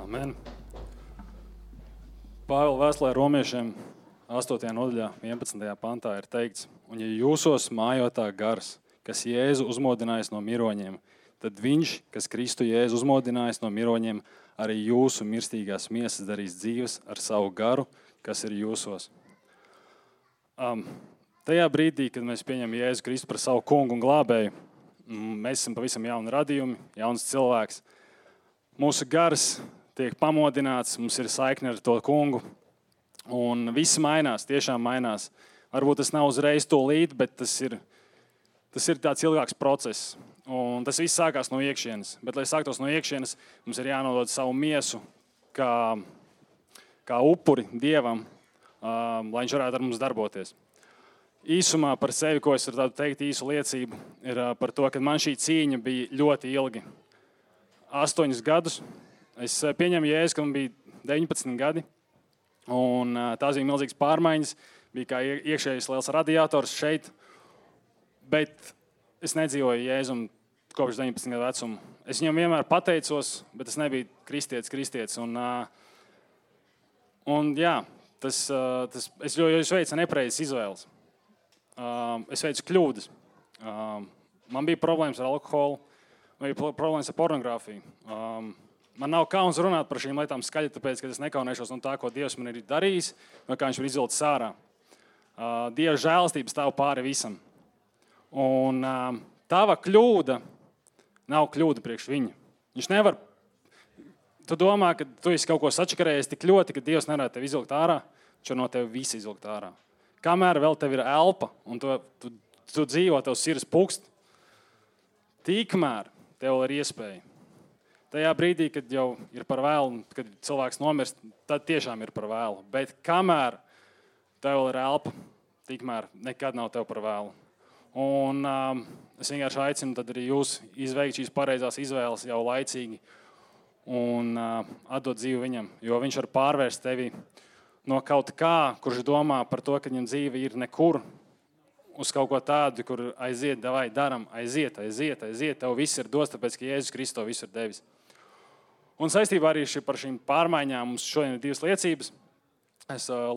Amen. Pāvila vēstulē romiešiem 8. nodaļā, 11. pantā ir teikts, un ja jūsos mājotā gars, kas Jēzu uzmodinājis no miroņiem, tad viņš, kas Kristu Jēzu uzmodinājis no miroņiem, arī jūsu mirstīgās miesas darīs dzīves ar savu garu, kas ir jūsos. Um, tajā brīdī, kad mēs pieņemam Jēzu Kristu par savu kungu un glābēju, mēs esam pavisam jauni radījumi, jauns cilvēks. Mūsu gars tiek pamodināts, mums ir saikne ar to kungu. Un viss mainās, tiešām mainās. Varbūt tas nav uzreiz to līdzi, bet tas ir, tas ir tāds ilgāks process. Un tas viss sākās no iekšienes. Bet, lai sāktos no iekšienes, mums ir jānodod savu miesu kā, kā upuri dievam, um, lai viņš varētu ar mums darboties. Īsumā par sevi, ko es varu teikt, īsu liecību, ir uh, par to, ka man šī cīņa bija ļoti ilga. Astoņus gadus. Es uh, pieņemu jēzu, ka man bija 19 gadi. Un, uh, tās bija milzīgas pārmaiņas. Bija kā iekšējais liels radiators šeit. Bet es nedzīvoju Jēzum kopš 19 gadu vecuma. Es viņam vienmēr pateicos, bet es nebiju kristietis, kristietis. Un, un, jā, tas, tas, es, es veicu nepareizas izvēles. Es veicu kļūdas. Man bija problēmas ar alkoholu, man bija problēmas ar pornogrāfiju. Man nav kauns runāt par šīm lietām skaļi, tāpēc, ka es nekaunēšos no tā, ko Dievs man ir darījis, vai kā Viņš ir izvilcis ārā. Dieva žēlastība stāv pāri visam. Un tava kļūda nav kļūda priekš viņa. Viņš nevar. Tu domā, ka tu esi kaut ko sačakarējis tik ļoti, ka Dievs nevarētu tevi izvilkt ārā. Viņš no tevis visu izvilkt ārā. Kamēr vēl tev ir elpa un tu, tu, tu dzīvo, tev sirds pukst, tikmēr tev ir iespēja. Tajā brīdī, kad jau ir par vēlu, kad cilvēks nomirst, tad tiešām ir par vēlu. Bet kamēr tev ir elpa, tikmēr nekad nav tev par vēlu. Un, um, es vienkārši aicinu arī jūs izveikt šīs pareizās izvēles jau laicīgi un uh, atdot dzīvi viņam. Jo viņš var pārvērst tevi no kaut kā, kurš domā par to, ka viņam dzīve ir nekur, uz kaut ko tādu, kur aiziet, vai darām, aiziet, aiziet, aiziet. Tev viss ir dos, tāpēc ka Jēzus Kristus visu ir devis. Un saistībā arī par šīm pārmaiņām mums šodien ir divas liecības. Es uh,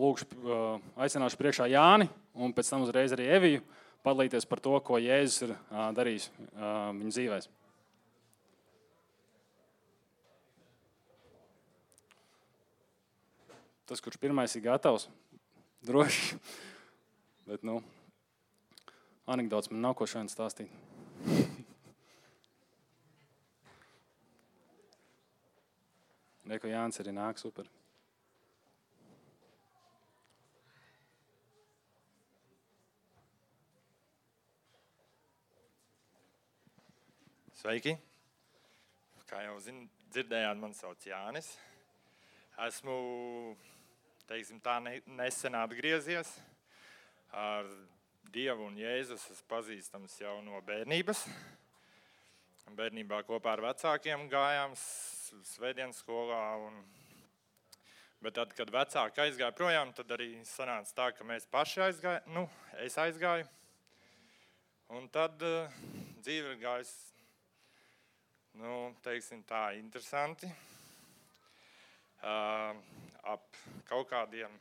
aicināšu priekšā Jāni un pēc tam uzreiz arī Eviju padalīties par to, ko Jēzus ir darījis viņa dzīvēm. Tas, kurš pirmais ir gatavs, droši. Bet, nu, anekdots man nav ko šodien stāstīt. Neko Jānis arī nāk super. Sveiki! Kā jau zin, dzirdējāt, man sauc Jānis. Esmu teiksim, tā, nesen atgriezies ar Dievu un Jēzus. Es pazīstams jau no bērnības. Bērnībā kopā ar vecākiem gājām svētdienas skolā. Un... Bet tad, kad vecāki aizgāja projām, tad arī sanāca tā, ka mēs paši aizgājām. Nu, es aizgāju. Un tad uh, dzīve ir gājusi nu, teiksim tā, interesanti. Uh, ap kaut kādiem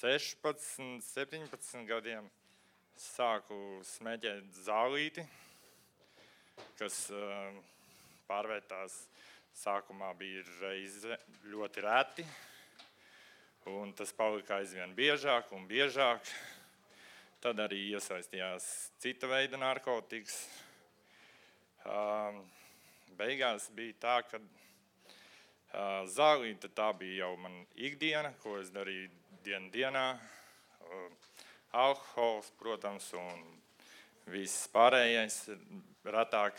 16, 17 gadiem sāku smēķēt zālīti, kas uh, pārvērtās sākumā bija reize ļoti reti, un tas palika aizvien biežāk un biežāk. Tad arī iesaistījās cita veida narkotikas, beigās bija tā, ka zālīte tā bija jau man ikdiena, ko es darīju dienu dienā. Alkohols, protams, un viss pārējais retāk.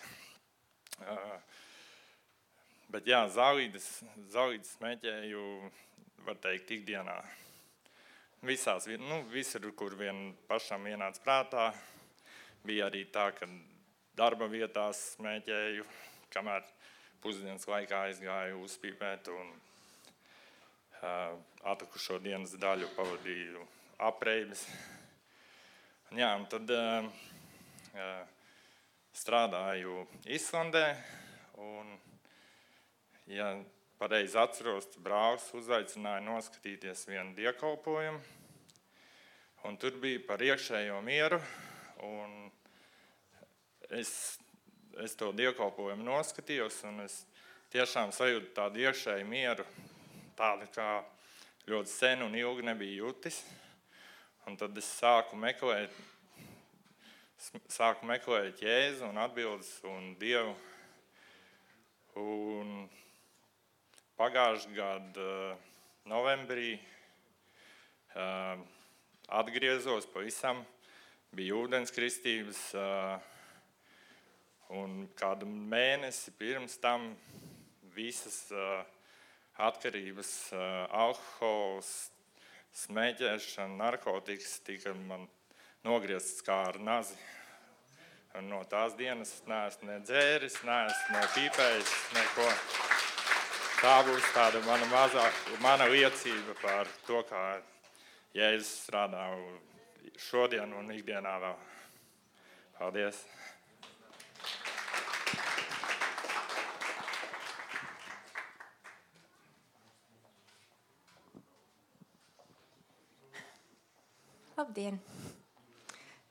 Bet jā, zālītes, zālītes smēķēju, var teikt, ikdienā. Visās, nu, visur, kur vien pašam ienāca prātā, bija arī tā, ka darba vietās smēķēju, kamēr pusdienas laikā aizgāju uzpīpēt un uh, atlikušo dienas daļu pavadīju apreides. Jā, un tad uh, uh, strādāju Islandē un ja pareizi atceros, brālis uzaicināja noskatīties vienu dievkalpojumu. Un tur bija par iekšējo mieru. Es, es to dievkalpojumu noskatījos, un es tiešām sajūtu tādu iekšēju mieru, tādu kā ļoti sen un ilgi nebija jutis. Un tad es sāku meklēt, sāku meklēt jēzu un atbildes un dievu. Un pagājušā gada eh, novembrī eh, atgriezos pavisam, bija ūdens kristības. Eh, un kādu mēnesi pirms tam visas atkarības, alkohols, smēķēšana, narkotikas tika man nogrieztas kā ar nazi. Un no tās dienas neesmu ne dzēris, neesmu ne pīpējis, neko. Tā būs tāda mana mazā, mana liecība par to, kā Jēzus strādā šodien un ikdienā vēl. Paldies! Labdien!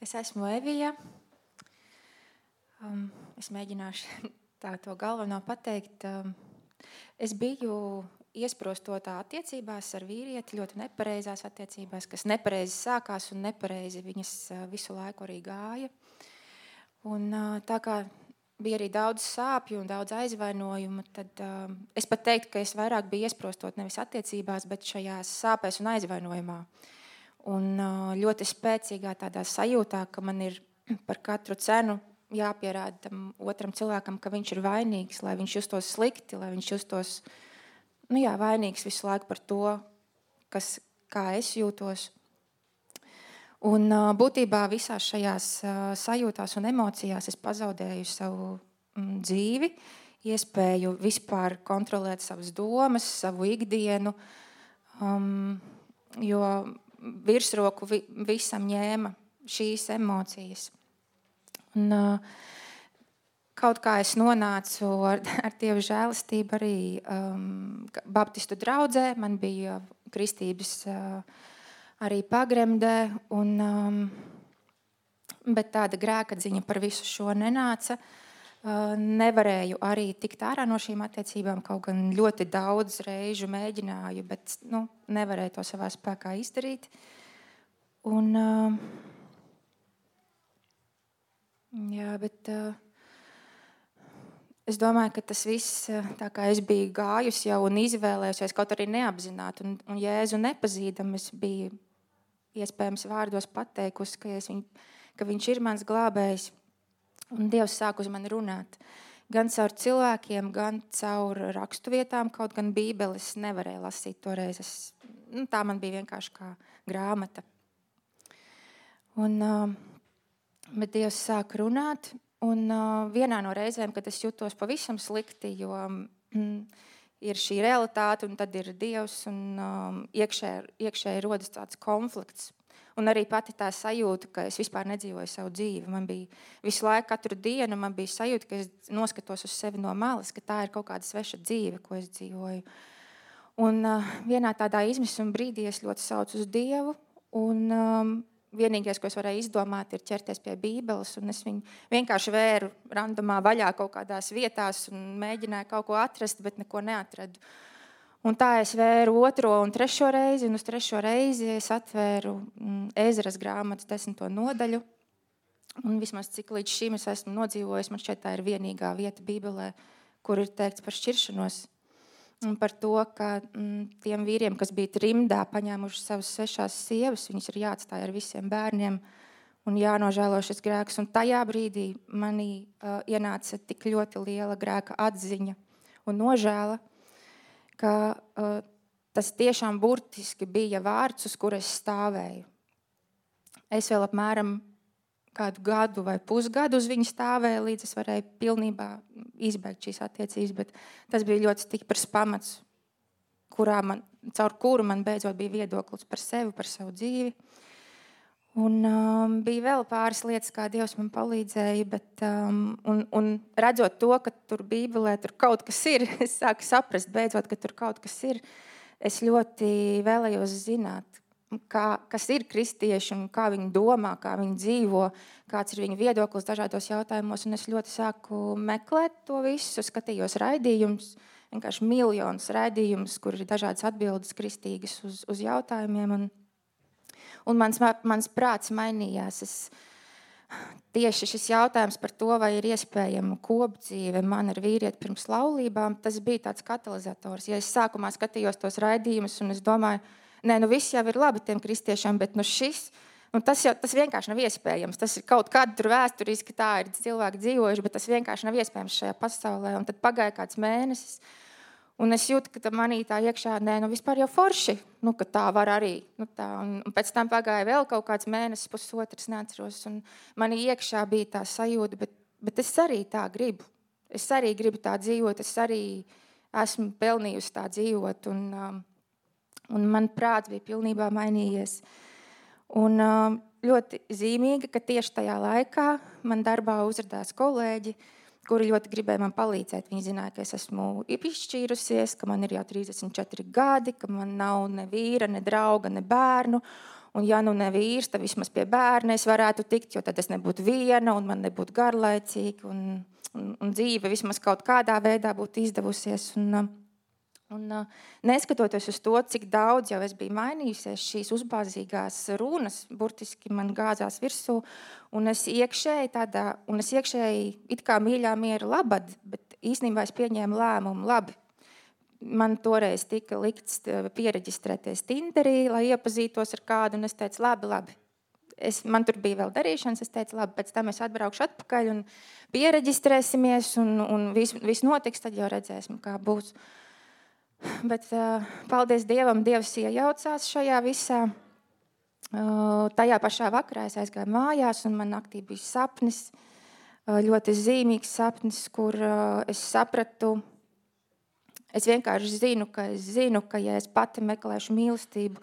Es esmu Evija. Um, es mēģināšu tā to galveno pateikt. Um, es biju iesprostotā attiecībās ar vīrieti, ļoti nepareizās attiecībās, kas nepareizi sākās un nepareizi viņas visu laiku arī gāja. Un, tā kā bija arī daudz sāpju un daudz aizvainojumu, tad es pat teiktu, ka es vairāk biju iesprostot nevis attiecībās, bet šajās sāpēs un aizvainojumā. Un ļoti spēcīgā tādā sajūtā, ka man ir par katru cenu jāpierāda tam otram cilvēkam, ka viņš ir vainīgs, lai viņš justos slikti, lai viņš justos nu jā, vainīgs visu laiku par to, kas, kā es jūtos. Un būtībā visās šajās sajūtās un emocijās es pazaudēju savu mm, dzīvi, iespēju vispār kontrolēt savas domas, savu ikdienu, um, jo virsroku vi, visam ņēma šīs emocijas. Un, uh, kaut kā es nonācu ar, ar Dieva žēlastību arī um, Baptistu draugzē. Man bija kristības uh, arī pagremdē. Un, um, bet tāda grēka ziņa par visu šo nenāca. Uh, nevarēju arī tikt ārā no šīm attiecībām, kaut gan ļoti daudz reižu mēģināju, bet nu, nevarēju to savā spēkā izdarīt. Un, uh, Jā, bet uh, es domāju, ka tas viss, tā kā es biju gājusi jau un izvēlējusies, kaut arī neapzināti, un, un Jēzu nepazīdam, es biju iespējams vārdos pateikusi, ka, viņ, ka viņš ir mans glābējs, un Dievs sāk uz mani runāt. Gan caur cilvēkiem, gan caur raksturvietām, kaut gan Bībeles nevarēja lasīt toreiz. Es, nu, tā man bija vienkārši kā grāmata. Un, uh, Bet Dievs sāk runāt, un uh, vienā no reizēm, kad es jutos pavisam slikti, jo mm, ir šī realitāte, un tad ir Dievs, un um, iekšēji iekšē rodas tāds konflikts. Un arī pati tā sajūta, ka es vispār nedzīvoju savu dzīvi. Man bija visu laiku, katru dienu, man bija sajūta, ka es noskatos uz sevi no malas, ka tā ir kaut kāda sveša dzīve, ko es dzīvoju. Un uh, vienā tādā izmisuma brīdī es ļoti saucu uz Dievu. Un, um, Vienīgais, ko es varēju izdomāt, ir ķerties pie Bībeles. Es viņu vienkārši vēru randomā vaļā kaut kādās vietās un mēģināju kaut ko atrast, bet neko neatradu. Un tā es vēru otro un trešo reizi, un uz trešo reizi es atvēru Ezeras mm, grāmatas desmito nodaļu. Un vismaz cik līdz šim es esmu nodzīvojis, man šķiet, tā ir vienīgā vieta Bībelē, kur ir teikts par šķiršanos par to, ka mm, tiem vīriem, kas bija trimdā, paņēmuši savas svešās sievas, viņas ir jāatstāj ar visiem bērniem un jānožēlo šis grēks. Un tajā brīdī manī uh, ienāca tik ļoti liela grēka atziņa un nožēla, ka uh, tas tiešām burtiski bija vārds, uz kuras stāvēju. Es vēl apmēram kādu gadu vai pusgadu uz viņu stāvēju, līdz es varēju pilnībā izbeigt šīs attiecības. Bet tas bija ļoti stiprs pamats, man, caur kuru man beidzot bija viedoklis par sevi, par savu dzīvi. Un um, bija vēl pāris lietas, kā Dievs man palīdzēja, bet um, un, un redzot to, ka tur Bībelē tur kaut kas ir, es sāku saprast, beidzot, ka tur kaut kas ir. Es ļoti vēlējos zināt, kā, kas ir kristieši un kā viņi domā, kā viņi dzīvo, kāds ir viņu viedoklis dažādos jautājumos. Un es ļoti sāku meklēt to visu, skatījos raidījumus, vienkārši miljonus raidījumus, kur ir dažādas atbildes kristīgas uz, uz jautājumiem. Un, un mans, mans prāts mainījās. Es, tieši šis jautājums par to, vai ir iespējama kopdzīve man ar vīrieti pirms laulībām, tas bija tāds katalizators. Ja es sākumā skatījos tos raidījumus, un es domāju, nē, nu viss jau ir labi tiem kristiešiem, bet nu šis. Un tas, jau, tas vienkārši nav iespējams. Tas ir kaut kāda tur vēsturiski, tā ir cilvēki dzīvojuši, bet tas vienkārši nav iespējams šajā pasaulē. Un tad pagāja kāds mēnesis, Un es jūtu, ka manī tā iekšā, nē, nu vispār jau forši, nu, ka tā var arī. Nu, tā, un, un pēc tam pagāja vēl kaut kāds mēnesis, pusotrs, neatceros. Un manī iekšā bija tā sajūta, bet, bet es arī tā gribu. Es arī gribu tā dzīvot, es arī esmu pelnījusi tā dzīvot. Un, um, un man prāts bija pilnībā mainījies. Un um, ļoti zīmīgi, ka tieši tajā laikā man darbā uzrādījās kolēģi, kuri ļoti gribēja man palīdzēt. Viņi zināja, ka es esmu izšķīrusies, ka man ir jau 34 gadi, ka man nav ne vīra, ne drauga, ne bērnu. Un, ja nu ne vīrs, tad vismaz pie bērna es varētu tikt, jo tad es nebūtu viena un man nebūtu garlaicīgi. Un, un, un dzīve vismaz kaut kādā veidā būtu izdevusies. Un, Un, uh, neskatoties uz to, cik daudz jau es biju mainījusies, šīs uzbāzīgās runas burtiski man gāzās virsū, un es iekšēji tādā, un es iekšēji it kā mīļā miera labad, bet īstenībā es pieņēmu lēmumu labi. Man toreiz tika likts pieregistrēties Tinderī, lai iepazītos ar kādu, un es teicu, labi, labi. Es, man tur bija vēl darīšanas, es teicu, labi, pēc tam es atbraukšu atpakaļ un pieregistrēsimies, un, un viss vis notiks, tad jau redzēsim, kā būs. Uh, Bet paldies Dievam, Dievs iejaucās šajā visā. Tajā pašā vakarā es aizgāju mājās, un man naktī bija sapnis, ļoti zīmīgs sapnis, kur es sapratu, es vienkārši zinu, ka es zinu, ka ja es pati meklēšu mīlestību,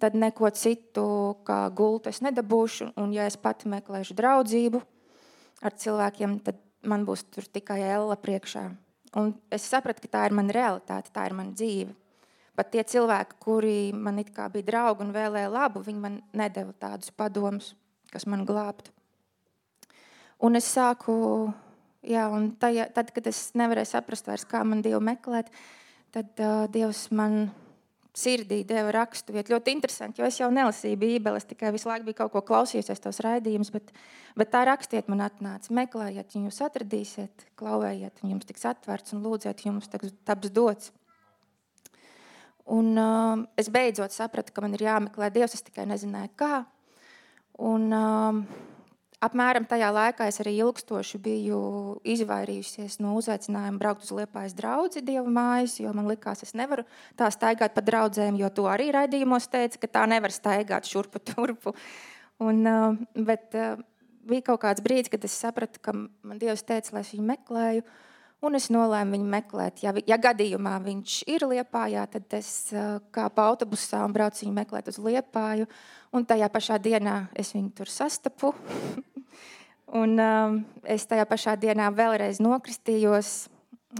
tad neko citu kā gultu es nedabūšu, un ja es pati meklēšu draudzību ar cilvēkiem, tad man būs tur tikai ella priekšā. Un es sapratu, ka tā ir mana realitāte, tā ir mana dzīve. Pat tie cilvēki, kuri man bija draugi un vēlēja labu, viņi man nedeva tādus padomus, kas man glābtu. Un es sāku, jā, un tajā, tad, kad es nevarēju saprast, vairs, kā man Dievu meklēt, tad uh, Dievs man sirdī deva rakstu vietu. Ļoti interesanti, jo es jau nelasīju Bībeli, es tikai visu laiku biju kaut ko klausījusies, tos raidījumus, bet, bet tā rakstiet man atnāca. Meklējiet, jūs atradīsiet, klauvējiet, un jums tiks atvērts un lūdziet, jums taps dots. Un, uh, es beidzot sapratu, ka man ir jāmeklē Dievs, es tikai nezināju, kā. Un, uh, Apmēram tajā laikā es arī ilgstoši biju izvairījusies no uzaicinājuma braukt uz Liepājas draugu dievu mājas, jo man likās, es nevaru tā staigāt pa draugiem, jo to arī raidījumos teica, ka tā nevar staigāt šurpu turpu. Un, bet bija kaut kāds brīdis, kad es sapratu, ka man Dievs teica, lai es viņu meklēju. Un es nolēmu viņu meklēt. Ja, ja gadījumā viņš ir liepājā, tad es uh, kāpu autobusā braucu viņu meklēt uz liepāju. Un tajā pašā dienā es viņu tur sastapu. Un, um, es tajā pašā dienā vēlreiz nokristījos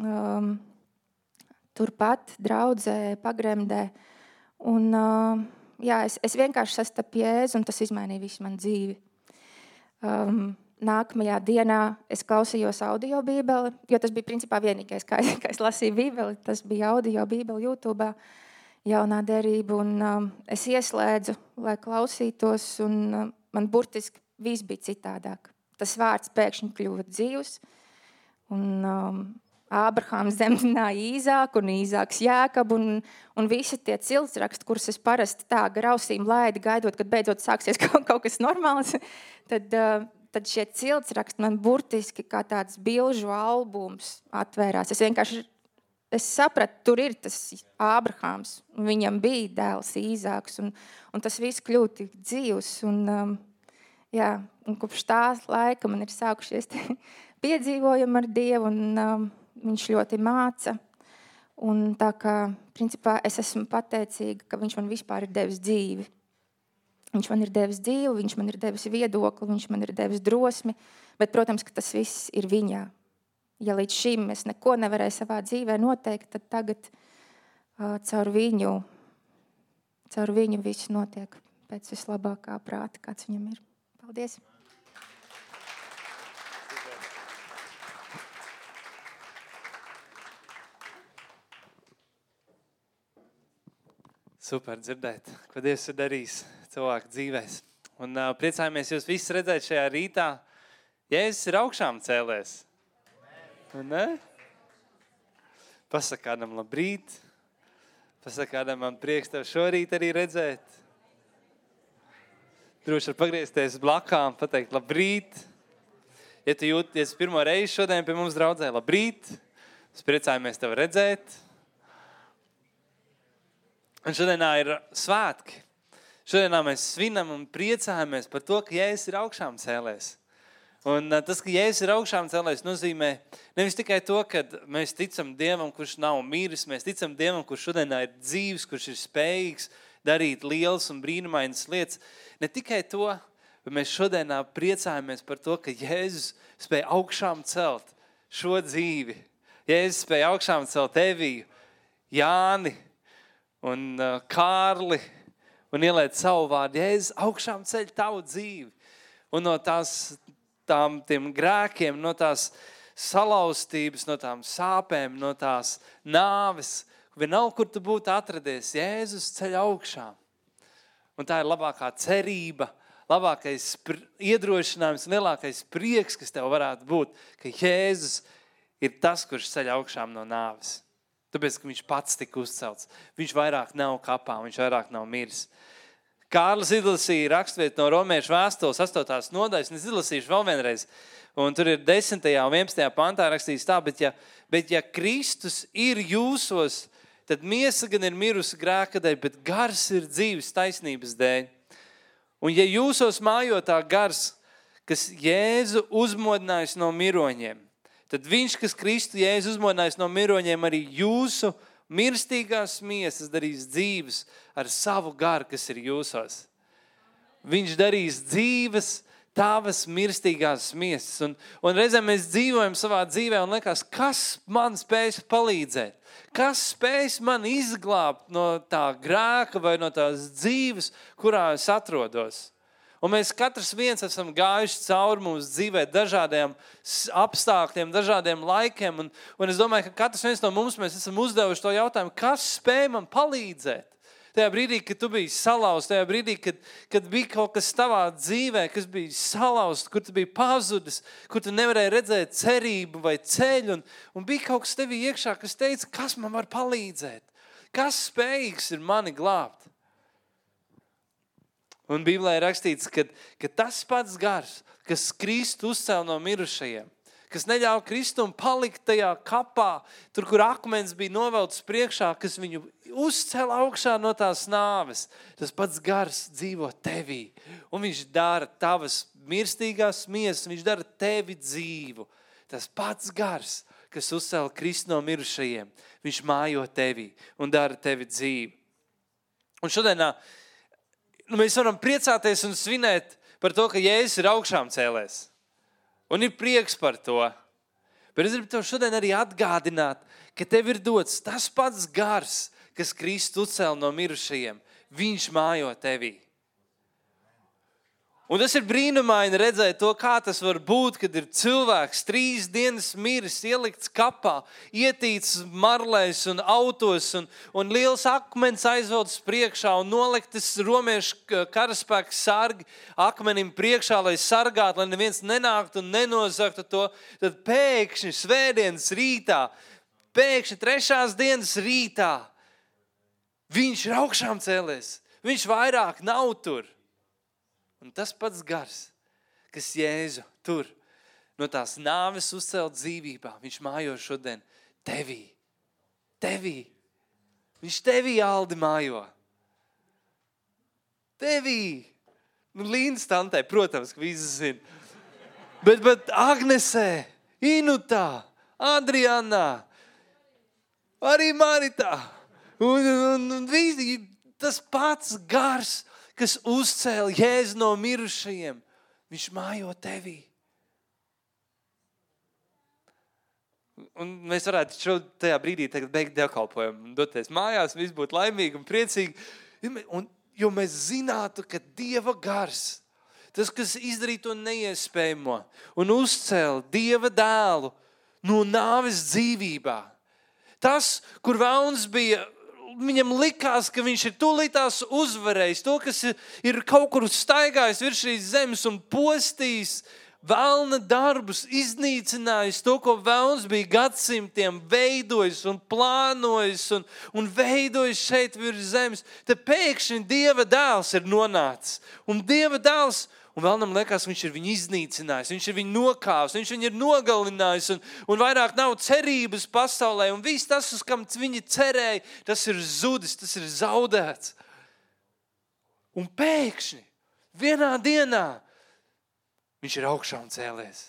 um, turpat, draudzē, pagremdē. Un, um, jā, es, es vienkārši sastapu jēzu, un tas izmainīja visu manu dzīvi. Um, nākamajā dienā es klausījos audio bībeli, jo tas bija principā vienīgais, kā, kā es lasīju bībeli. Tas bija audio bībeli YouTube, jaunā derība. Un, um, es ieslēdzu, lai klausītos, un um, man burtiski viss bija citādāk tas vārds pēkšņi kļuva dzīvs. Un, um, Ābrahāms zemdināja īzāku, un īzāks jēkabu, un, un visi tie ciltsraksti, kurus es parasti tā grausīm laidu, gaidot, kad beidzot sāksies kaut, kaut kas normāls, tad, uh, tad šie ciltsraksti man burtiski kā tāds bilžu albums atvērās. Es vienkārši es sapratu, tur ir tas Ābrahāms, un viņam bija dēls īzāks, un, un tas viss kļūst tik dzīvs. Un, um, jā, un kopš tā laika man ir sākušies piedzīvojumi ar Dievu, un um, viņš ļoti māca. Un tā kā principā, es esmu pateicīga, ka viņš man vispār ir devis dzīvi. Viņš man ir devis dzīvi, viņš man ir devis viedokli, viņš man ir devis drosmi. Bet, protams, ka tas viss ir viņā. Ja līdz šim es neko nevarēju savā dzīvē noteikt, tad tagad uh, caur viņu, caur viņu viss notiek pēc vislabākā prāta, kāds viņam ir. Paldies! Super dzirdēt, ko Dievs ir darījis cilvēku dzīvēs. Un uh, priecājamies jūs visus redzēt šajā rītā. Jēzus ir augšām cēlēs. Un, ne? Pasaka kādam labrīt. Pasaka kādam man prieks tev šorīt arī redzēt. Droši var pagriezties blakām, pateikt labrīt. Ja tu jūties pirmo reizi šodien pie mums draudzē, labrīt. Mēs priecājamies tev redzēt. Un šodienā ir svētki. Šodienā mēs svinam un priecājamies par to, ka Jēzus ir augšām cēlēs. Un tas, ka Jēzus ir augšām cēlēs, nozīmē nevis tikai to, ka mēs ticam Dievam, kurš nav miris, mēs ticam Dievam, kurš šodienā ir dzīves, kurš ir spējīgs darīt lielas un brīnumainas lietas. Ne tikai to, bet mēs šodienā priecājamies par to, ka Jēzus spēja augšām celt šo dzīvi. Jēzus spēja augšām celt Eviju, Jāni, un Kārli un ieliet savu vārdu. Jēzus augšām ceļ tavu dzīvi. Un no tās, tām, grēkiem, no tās salauztības, no tām sāpēm, no tās nāves, vienalga, kur tu būtu atradies, Jēzus ceļ augšām. Un tā ir labākā cerība, labākais iedrošinājums, lielākais prieks, kas tev varētu būt, ka Jēzus ir tas, kurš ceļ augšām no nāves. Tāpēc, ka viņš pats tika uzcelts. Viņš vairāk nav kapā, viņš vairāk nav miris. Kārlis izlasīja raksturvietu no Romiešu vēstules 8. nodaļas, un es izlasīšu vēl vienreiz. Un tur ir 10. un 11. pantā rakstīts tā, bet ja, bet ja Kristus ir jūsos, tad miesa gan ir mirusi grēka dēļ, bet gars ir dzīves taisnības dēļ. Un ja jūsos mājotā gars, kas Jēzu uzmodinājis no miroņiem, tad viņš, kas Kristu jēzus uzmodinājis no miroņiem, arī jūsu mirstīgās miesas darīs dzīves ar savu garu, kas ir jūsos. Viņš darīs dzīves tavas mirstīgās miesas. Un, un reizēm mēs dzīvojam savā dzīvē un liekas, kas man spēs palīdzēt? Kas spēs man izglābt no tā grēka vai no tās dzīves, kurā es atrodos? Un mēs katrs viens esam gājuši cauri mūsu dzīvē, dažādiem apstākļiem, dažādiem laikiem. Un, un es domāju, ka katrs viens no mums esam uzdevuši to jautājumu, kas spēj man palīdzēt. Tajā brīdī, kad tu biji salauzts, tajā brīdī, kad, kad bija kaut kas tavā dzīvē, kas bija salauzts, kur tu biji pazudis, kur tu nevarēji redzēt cerību vai ceļu, un, un bija kaut kas tevī iekšā, kas teica, kas man var palīdzēt, kas spējīgs ir mani glābt. Un Bībelē ir rakstīts, ka, ka tas pats gars, kas Kristu uzcēla no mirušajiem, kas neļāva Kristum palikt tajā kapā, tur, kur akmens bija novelts priekšā, kas viņu uzcēla augšā no tās nāves. Tas pats gars dzīvo tevī, un viņš dara tavas mirstīgās miesas, viņš dara tevi dzīvu. Tas pats gars, kas uzcēla Kristu no mirušajiem, viņš mājo tevī un dara tevi dzīvu. Un šodienā nu, mēs varam priecāties un svinēt par to, ka Jēzus ir augšām cēlēs. Un ir prieks par to. Bet es gribu tev šodien arī atgādināt, ka tev ir dots tas pats gars, kas Kristus uzcēla no mirušajiem. Viņš mājo tevī. Un tas ir brīnumaini redzēt to, kā tas var būt, kad ir cilvēks trīs dienas miris, ielikts kapā, ietīts marlēs un autos, un, un liels akmens aizvelts priekšā un noliktas romiešu karaspēka sargi akmenim priekšā, lai sargātu, lai neviens nenāktu un nenozaktu to. Tad pēkšņi svētdienas rītā, pēkšņi trešās dienas rītā, viņš ir augšām cēlies. Viņš vairāk nav tur. Un tas pats gars, kas Jēzu tur no tās nāves uzcēla dzīvībā, viņš mājo šodien tevī. Tevī. Viņš tevī aldi mājo. Tevī. Nu, Līnas tantē, protams, ka visi zina. Bet, bet Agnesē, Inutā, Adrianā, arī Maritā. Un, un, un visi, tas pats gars, kas uzcēla jēzu no mirušajiem, viņš mājo tevī. Un mēs varētu šo tajā brīdī beigt dievkalpojumu, doties mājās, viss būtu laimīgi un priecīgi. Un, jo mēs zinātu, ka Dieva gars, tas, kas izdarīja to neiespējamo un uzcēla Dieva dēlu no nāves dzīvībā, tas, kur vēlns bija viņam likās, ka viņš ir tūlītās uzvarējis. To, kas ir kaut kur staigājis virs šīs zemes un postījis, vēlna darbus, iznīcinājis to, ko vēlns bija gadsimtiem veidojis un plānojis un, un veidojis šeit virs zemes. Te pēkšņi Dieva dēls ir nonācis. Un Dieva dēls, un vēlnam liekas, viņš ir viņu iznīcinājis, viņš ir viņu nokāvis, viņš viņu ir nogalinājis, un, un vairāk nav cerības pasaulē. Un viss tas, uz kam viņi cerēja, tas ir zudis, tas ir zaudēts. Un pēkšņi vienā dienā Viņš ir augšā un cēlies.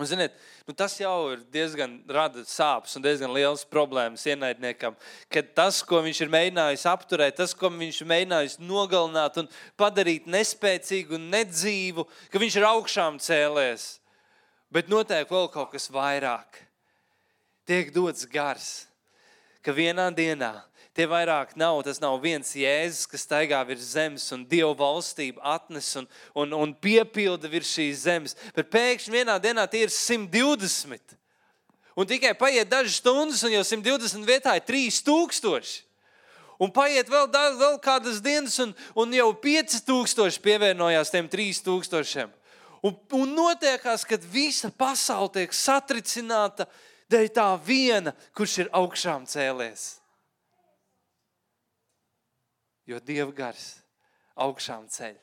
Un, ziniet, nu tas jau ir diezgan rada sāpes un diezgan liels problēmas ienaidniekam. Kad tas, ko viņš ir mēģinājis apturēt, tas, ko viņš ir mēģinājis nogalināt un padarīt nespēcīgu un nedzīvu, ka viņš ir augšām cēlies. Bet notiek vēl kaut kas vairāk. Tiek dots gars, ka vienā dienā Tie vairāk nav, tas nav viens jēzus, kas staigā virs zemes un dievu valstību atnes un, un, un piepilda virs šīs zemes. Bet pēkšņi vienā dienā tie ir 120. Un tikai paiet dažas stundas, un jau 120 vietā ir 3000. Un paiet vēl, vēl kādas dienas, un, un jau 5000 pievienojās tiem 3000. Un, un notiekās, kad visa pasaule tiek satricināta dēļ tā viena, kurš ir augšām cēlies jo Dieva gars augšām ceļ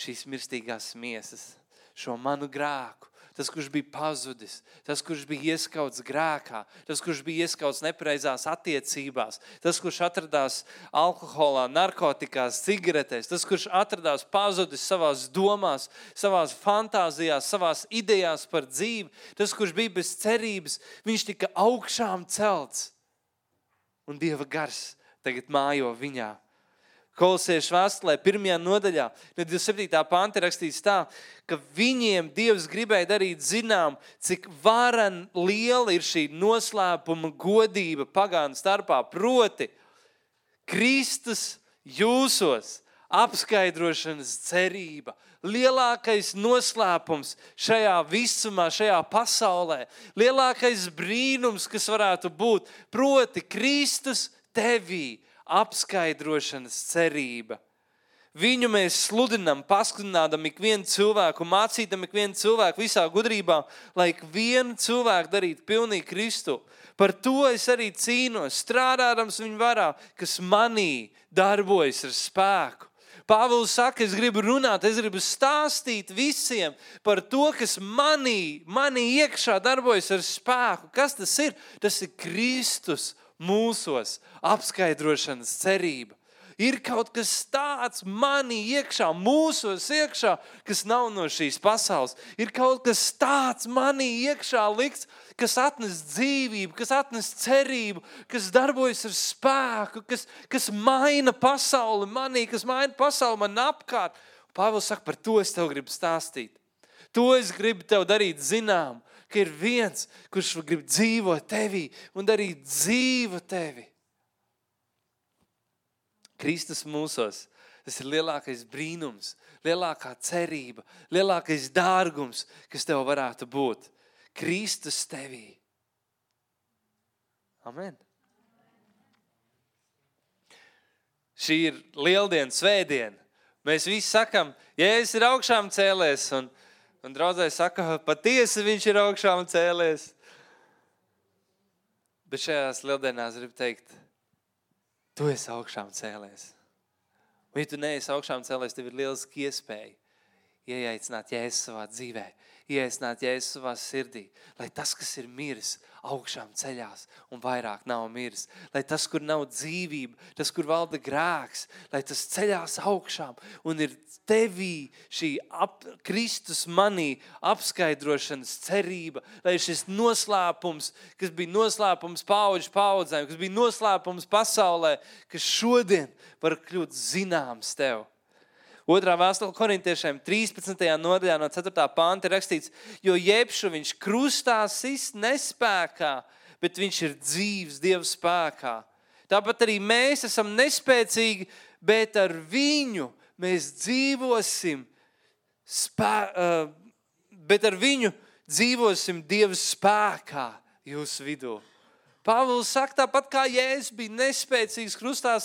šīs mirstīgās miesas, šo manu grēku. Tas, kurš bija pazudis, tas, kurš bija ieskauts grēkā, tas, kurš bija ieskauts nepareizās attiecībās, tas, kurš atradās alkoholā, narkotikās, cigaretēs, tas, kurš atradās pazudis savās domās, savās fantāzijās, savās idejās par dzīvi, tas, kurš bija bez cerības, viņš tika augšām celts. Un Dieva gars tagad mājo viņā. Kolosiešu vēstulē, pirmajā nodaļā, no 27. panta rakstīts tā, ka viņiem Dievs gribēja darīt zinām, cik varen liela ir šī noslēpuma godība pagānu starpā. Proti, Kristus jūsos apskaidrošanas cerība, lielākais noslēpums šajā visumā, šajā pasaulē, lielākais brīnums, kas varētu būt, proti, Kristus tevī apskaidrošanas cerība. Viņu mēs sludinām, paskatām ikvienu cilvēku, mācītam ikvienu cilvēku visā gudrībā, lai ikvienu cilvēku darītu pilnīgi Kristu. Par to es arī cīnos, strādājot viņa varā, kas manī darbojas ar spēku. Pāvils saka, es gribu runāt, es gribu stāstīt visiem par to, kas manī, manī iekšā darbojas ar spēku. Kas tas ir? Tas ir Kristus mūsos apskaidrošanas cerība. Ir kaut kas tāds manī iekšā, mūsos iekšā, kas nav no šīs pasaules. Ir kaut kas tāds manī iekšā likts, kas atnes dzīvību, kas atnes cerību, kas darbojas ar spēku, kas, kas maina pasauli manī, kas maina pasauli man apkārt. Pāvils saka, par to es tev gribu stāstīt. To es gribu tev darīt zinām ka ir viens, kurš grib dzīvot tevī un darīt dzīvu tevi. Kristus mūsos. Tas ir lielākais brīnums, lielākā cerība, lielākais dārgums, kas tev varētu būt. Kristus tevī. Amen. Šī ir lieldiena, svētdiena. Mēs visi sakām, Jēzus ir augšām cēlēs, un Un draudzē saka, patiesi viņš ir augšām cēlies. Bet šajās lieldienās gribu teikt, tu esi augšām cēlies. Un, ja tu neesi augšām cēlies, tev ir liels iespēja ieaicināt Jēzus savā dzīvē, ieaicināt Jēzus savā sirdī, lai tas, kas ir miris, augšām ceļās un vairāk nav miris, lai tas, kur nav dzīvība, tas, kur valda grēks, lai tas ceļās augšām un ir tevī šī ap, Kristus manī apskaidrošanas cerība, lai šis noslēpums, kas bija noslēpums paudžu paudzēm, kas bija noslēpums pasaulē, kas šodien var kļūt zināms tev. Otrā vēstule korintiešiem 13. nodaļā no 4. panta ir rakstīts, jo jebšu viņš krustā sist nespēkā, bet viņš ir dzīves Dieva spēkā. Tāpat arī mēs esam nespēcīgi, bet ar viņu mēs dzīvosim, spē, bet ar viņu dzīvosim Dieva spēkā jūsu vidū. Pāvils saka, tāpat kā Jēzus bija nespēcīgs krustā,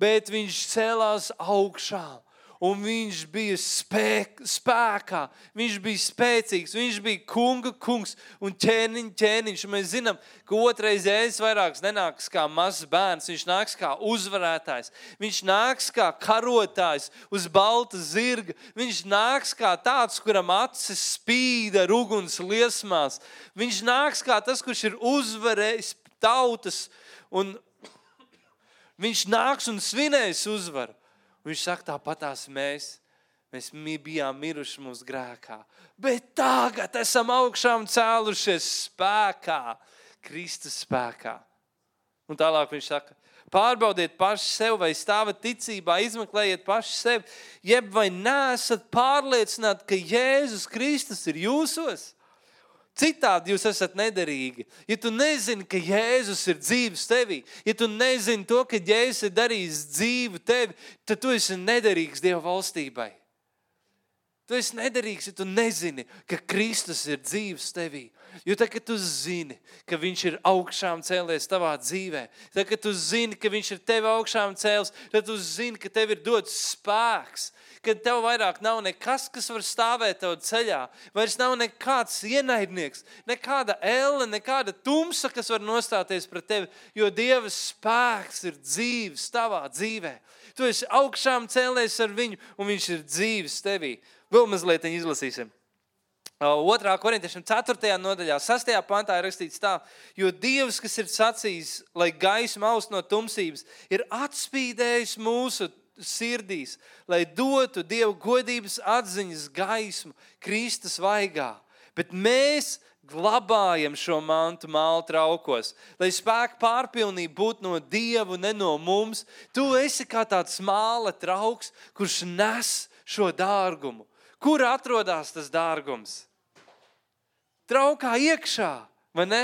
bet viņš cēlās augšām un viņš bija spēk, spēkā, viņš bija spēcīgs, viņš bija kunga kungs un ķēniņš, ķēniņš. Un mēs zinām, ka otrais jēzus vairāks nenāks kā mazs bērns, viņš nāks kā uzvarētājs, viņš nāks kā karotājs uz balta zirga, viņš nāks kā tāds, kuram acis spīd ar uguns liesmās, viņš nāks kā tas, kurš ir uzvarējis tautas un viņš nāks un svinēs uzvaru. Viņš saka, tāpatās mēs, mēs bijām miruši mūsu grēkā, bet tagad esam augšām cēlušies spēkā, Kristus spēkā. Un tālāk viņš saka, pārbaudiet paši sev, vai stāvat ticībā, izmeklējiet paši sevi, jeb vai neesat pārliecināti, ka Jēzus Kristus ir jūsos. Citādi jūs esat nederīgi. Ja tu nezini, ka Jēzus ir dzīves tevī, ja tu nezini to, ka Jēzus ir darījis dzīvu tevi, tad tu esi nederīgs Dieva valstībai. Tu esi nederīgs, ja tu nezini, ka Kristus ir dzīves tevī. Jo tad, kad tu zini, ka Viņš ir augšām cēlies tavā dzīvē, tad, kad tu zini, ka Viņš ir tevi augšām cēlis, tad tu zini, ka tev ir dots spēks, kad tev vairāk nav nekas, kas var stāvēt tev ceļā. Vairs nav nekāds ienaidnieks, nekāda elle, nekāda tumsa, kas var nostāties pret tevi, jo Dieva spēks ir dzīves tavā dzīvē. Tu esi augšām cēlies ar viņu, un viņš ir dzīves tevī. Vēl mazliet izlasīsim. Otrā korintiešiem 4. nodaļā, 6. pantā ir rakstīts tā, jo Dievs, kas ir sacījis, lai gaisma aust no tumsības, ir atspīdējis mūsu sirdīs, lai dotu Dievu godības atziņas gaismu Kristus vaigā. Bet mēs glabājam šo mantu mālu traukos, lai spēka pārpilnība būtu no Dieva, ne no mums. Tu esi kā tāds māla trauks, kurš nes šo dārgumu. Kur atrodas tas dārgums? Traukā iekšā, vai ne?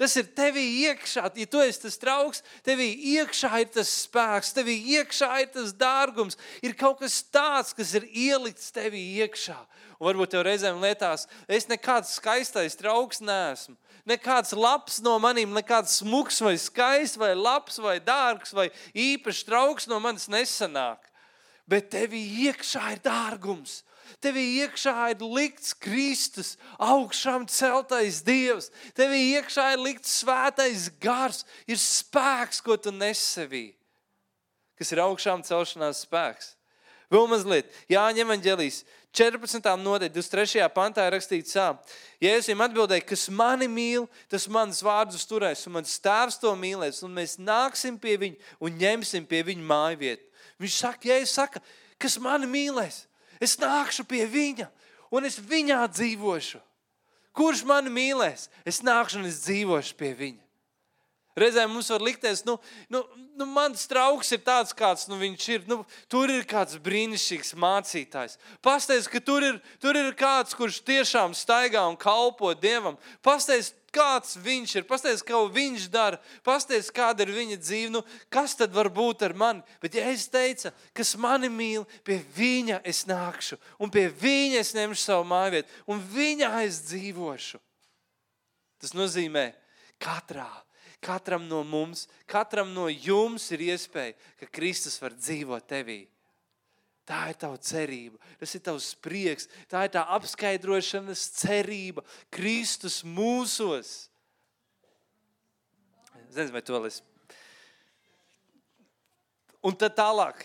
Tas ir tevī iekšā. Ja tu esi tas trauks, tevī iekšā ir tas spēks, tevī iekšā ir tas dārgums. Ir kaut kas tāds, kas ir ielikts tevī iekšā. Un varbūt tev reizēm liekas, es nekāds skaistais trauks neesmu. Nekāds labs no maniem, nekāds smuks vai skaists vai labs vai dārgs vai īpašs trauks no manis nesanāk. Bet tevī iekšā ir dārgums. Tevī iekšā ir likts Kristus, augšām celtais Dievs. Tevī iekšā ir likts svētais gars, ir spēks, ko tu nesevī, kas ir augšām celšanās spēks. Vēl mazliet, Jāņa Evangelijas 14. nodaļa, 23. pantā rakstīts tā. Jēzus atbildēja, kas mani mīl, tas manas vārdus turēs, un mans tēvs to mīlēs, un mēs nāksim pie viņa un ņemsim pie viņa māju vietu. Viņš saka, Jēzus saka, kas mani mīlēs, Es nākšu pie viņa un es viņā dzīvošu. Kurš mani mīlēs? Es nākšu un es dzīvošu pie viņa. Reizēm mums var likties, nu, nu, nu mans draugs ir tāds, kāds nu, viņš ir. Nu, tur ir kāds brīnišķīgs mācītājs. Pastāstiet, ka tur ir, tur ir kāds, kurš tiešām staigā un kalpo Dievam. Pastāstiet, kāds viņš ir, pastāstiet, ko viņš dara, pastāstiet, kāda ir viņa dzīve. Nu, kas tad var būt ar mani? Bet, ja es teicu, kas mani mīl, pie viņa es nākšu, un pie viņa es ņemšu savu māju vietu, un viņā es dzīvošu. Tas nozīmē, katrā, katram no mums, katram no jums ir iespēja, ka Kristus var dzīvot tevī. Tā ir tava cerība, tas ir tavs prieks, tā ir tā apskaidrošanas cerība Kristus mūsos. Zini, vai to es. Un tad tālāk,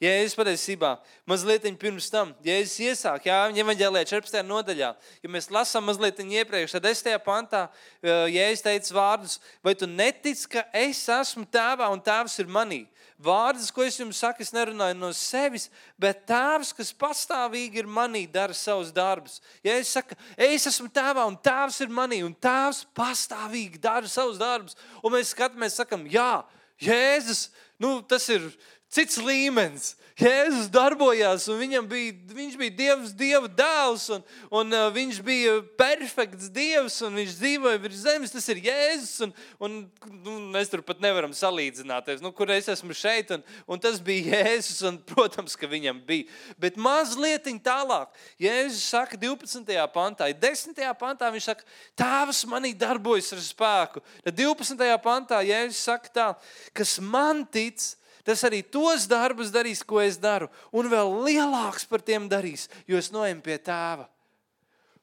Jēzus patiesībā mazliet pirms tam, Jēzus iesāk, jā, evanģēlē 14. nodaļā, ja mēs lasām mazliet iepriekš, tad 10. pantā Jēzus teica vārdus, vai tu netici, ka es esmu tēvā un tēvs ir manī? Vārdus, ko es jums saku, es nerunāju no sevis, bet tēvs, kas pastāvīgi ir manī, dara savus darbus. Ja es saku, es esmu tēvā un tēvs ir manī, un tēvs pastāvīgi dara savus darbus, un mēs skatāmies, sakam, jā, Jēzus, nu, tas ir cits līmenis. Jēzus darbojās, un bija, viņš bija Dievs, Dieva dēls, un, un uh, viņš bija perfekts Dievs, un viņš dzīvoja virs zemes. Tas ir Jēzus, un, un nu, mēs tur pat nevaram salīdzināties, nu, kur es esmu šeit, un, un tas bija Jēzus, un, protams, ka viņam bija. Bet mazliet tālāk, Jēzus saka 12. pantā, 10. pantā viņš saka, Tēvs manī darbojas ar spēku. Tad 12. pantā Jēzus saka tā, kas man tic, Tas arī tos darbus darīs, ko es daru, un vēl lielāks par tiem darīs, jo es noeju pie tēva.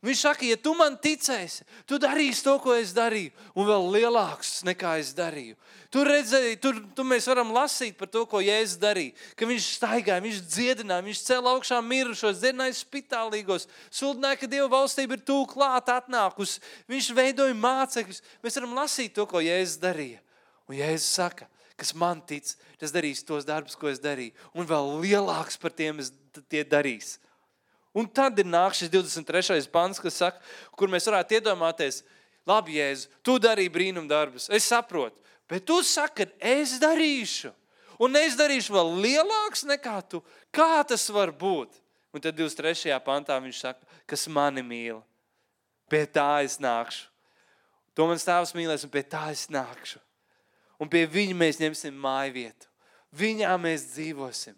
Viņš saka, ja tu man ticēsi, tu darīsi to, ko es darīju, un vēl lielāks nekā es darīju. Tur, redzēji, tur, tur mēs varam lasīt par to, ko Jēzus darīja. Ka viņš staigāja, viņš dziedināja, viņš cēlīja augšā mirušos, dziedināja spitālīgos, sludināja, ka Dieva valstība ir tūlīt klāt atnākusi. Viņš veidoja mācekļus. Mēs varam lasīt to, ko Jēzus darīja. Un Jēzus saka, kas man tic, tas darīs tos darbus, ko es darīju. Un vēl lielāks par tiem es tie darīs. Un tad ir nāk šis 23. pants, kas saka, kur mēs varētu iedomāties, labi, Jēzu, tu darīji brīnum darbus, es saprotu, bet tu saki, es darīšu. Un es darīšu vēl lielāks nekā tu. Kā tas var būt? Un tad 23. pantā viņš saka, kas mani mīl. Pie tā es nākšu. To mans tēvs mīlēs, un pie tā es nākšu un pie viņa mēs ņemsim māju vietu. Viņā mēs dzīvosim.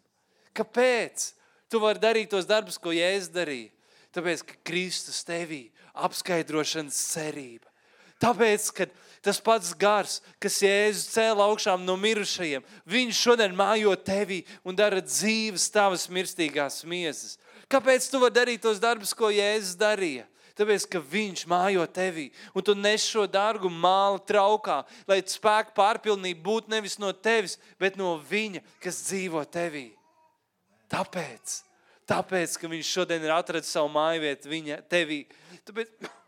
Kāpēc? Tu vari darīt tos darbus, ko Jēzus darīja. Tāpēc, ka Kristus tevī apskaidrošanas cerība. Tāpēc, ka tas pats gars, kas Jēzus cēlā augšām no mirušajiem, viņš šodien mājo tevī un dara dzīves tavas mirstīgās miesas. Kāpēc tu vari darīt tos darbus, ko Jēzus darīja? Tāpēc, ka viņš mājo tevī, un tu nes šo dārgu māli traukā, lai spēku pārpilnība būtu nevis no tevis, bet no viņa, kas dzīvo tevī. Tāpēc, tāpēc ka viņš šodien ir atradis savu māju vietu viņa tevī. Tāpēc,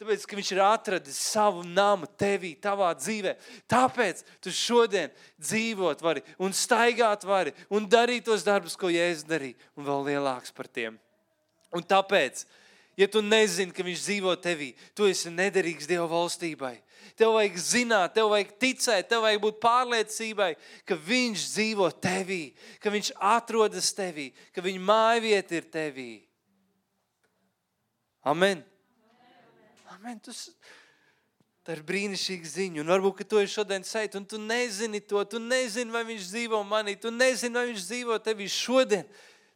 Tāpēc, ka viņš ir atradis savu namu tevī, tavā dzīvē. Tāpēc tu šodien dzīvot vari un staigāt vari un darīt tos darbus, ko Jēzus darīja, un vēl lielāks par tiem. Un tāpēc Ja tu nezini, ka viņš dzīvo tevī, tu esi nederīgs Dieva valstībai. Tev vajag zināt, tev vajag ticēt, tev vajag būt pārliecībai, ka viņš dzīvo tevī, ka viņš atrodas tevī, ka viņa mājvieta ir tevī. Amen. Amen. Tas, tā ir brīnišķīga ziņa. Un varbūt tu šodien sēdi, un tu nezini to, tu nezini, vai viņš dzīvo manī, tu nezini, vai viņš dzīvo tevī šodien.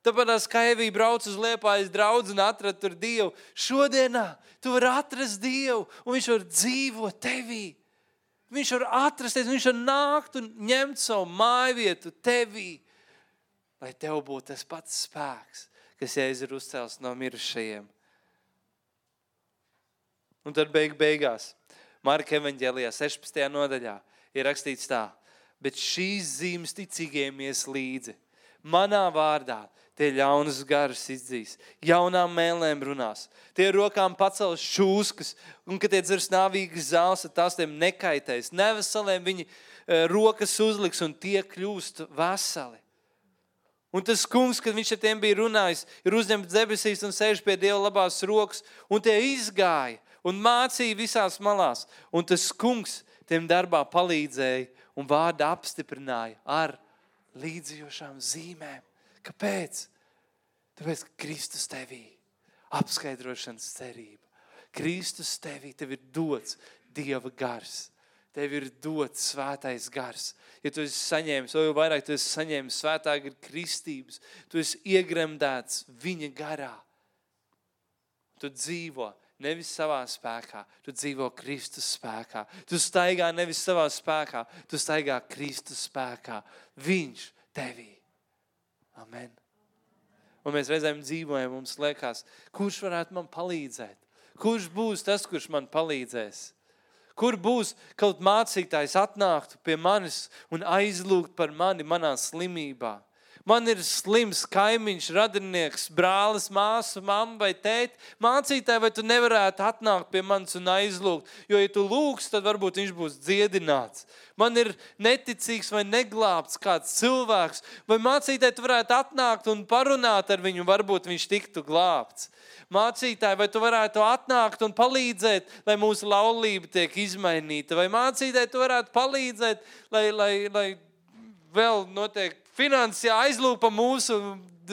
Tāpēc, kā Evija brauc uz liepājas draugu un atrada tur Dievu, šodienā tu vari atrast Dievu un Viņš var dzīvot tevī. Viņš var atrasties, viņš var nākt un ņemt savu māju vietu tevī, lai tev būtu tas pats spēks, kas jēzus ir uzcēlis no mirušajiem. Un tad beig beigās, Marka evanģēlijā 16. nodaļā ir rakstīts tā, bet šīs zīmes ticīgiem ies līdzi. Manā vārdā tie ļaunas garas izdzīs, jaunām mēlēm runās, tie rokām pacels šūskas, un kad tie dzers nāvīgas zāles, tās tiem nekaitēs. Neveseliem viņi eh, rokas uzliks, un tie kļūst veseli. Un tas kungs, kad viņš ar tiem bija runājis, ir uzņemts debesīs un sēž pie Dieva labās rokas, un tie izgāja un mācīja visās malās. Un tas kungs tiem darbā palīdzēja un vārdu apstiprināja ar līdzjošām zīmēm. Kāpēc? Tāpēc, ka Kristus tevī apskaidrošanas cerība. Kristus tevī tev ir dots Dieva gars. Tev ir dots svētais gars. Ja tu esi saņēmis, vai vairāk tu esi saņēmis svētā gara kristības, tu esi iegremdēts viņa garā. Tu dzīvo nevis savā spēkā, tu dzīvo Kristus spēkā. Tu staigā nevis savā spēkā, tu staigā Kristus spēkā. Viņš tevī. Amen. Un mēs reizēm dzīvojam, mums liekas, kurš varētu man palīdzēt? Kurš būs tas, kurš man palīdzēs? Kur būs kaut mācītājs atnāktu pie manis un aizlūgt par mani manā slimībā? Man ir slims kaimiņš, radinieks, brālis, māsa, mamma vai tēta. Mācītāji, vai tu nevarētu atnākt pie manis un aizlūgt? Jo, ja tu lūgsi, tad varbūt viņš būs dziedināts. Man ir neticīgs vai neglābts kāds cilvēks, vai mācītāji, tu varētu atnākt un parunāt ar viņu, varbūt viņš tiktu glābts. Mācītāji, vai tu varētu atnākt un palīdzēt, lai mūsu laulība tiek izmainīta? Vai mācītāji, tu varētu palīdzēt, lai, lai, lai vēl notiek finansiāli aizlūpa mūsu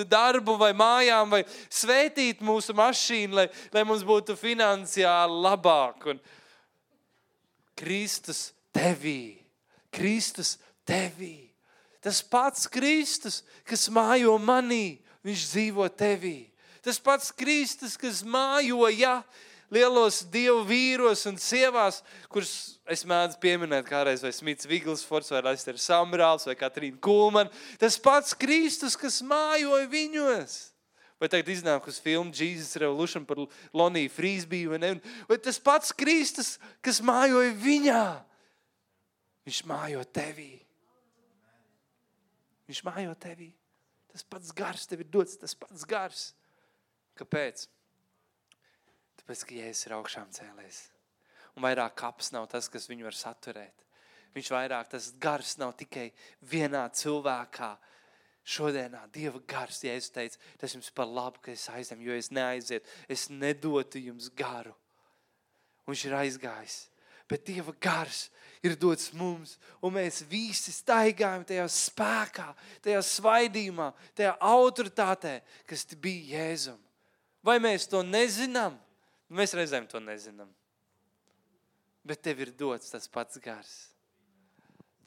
darbu vai mājām, vai svētīt mūsu mašīnu, lai, lai mums būtu finansiāli labāk. Un Kristus tevī, Kristus tevī. Tas pats Kristus, kas mājo manī, viņš dzīvo tevī. Tas pats Kristus, kas mājoja, ja, lielos dievu vīros un sievās, kurus es mēdzu pieminēt kādreiz, vai Smits Viglsfords, vai Lester Samrāls, vai Katrīna Kulman. Tas pats Kristus, kas mājoja viņos. Vai tagad iznāk uz filmu Jesus Revolution par Loniju Frīsbiju, vai ne? Vai tas pats Kristus, kas mājoja viņā, viņš mājo tevī. Viņš mājo tevī. Tas pats gars tev ir dots, tas pats gars. Kāpēc? Tāpēc, ka Jēzus ir augšām cēlējis. Un vairāk kaps nav tas, kas viņu var saturēt. Viņš vairāk tas gars nav tikai vienā cilvēkā. Šodienā Dieva gars, ja es teicu, tas jums par labu, ka es aizemu, jo es neaizietu, es nedotu jums garu. Un viņš ir aizgājis. Bet Dieva gars ir dots mums, un mēs visi staigājam tajā spēkā, tajā svaidījumā, tajā autoritātē, kas bija Jēzum. Vai mēs to nezinām? Mēs reizēm to nezinām. Bet tev ir dots tas pats gars.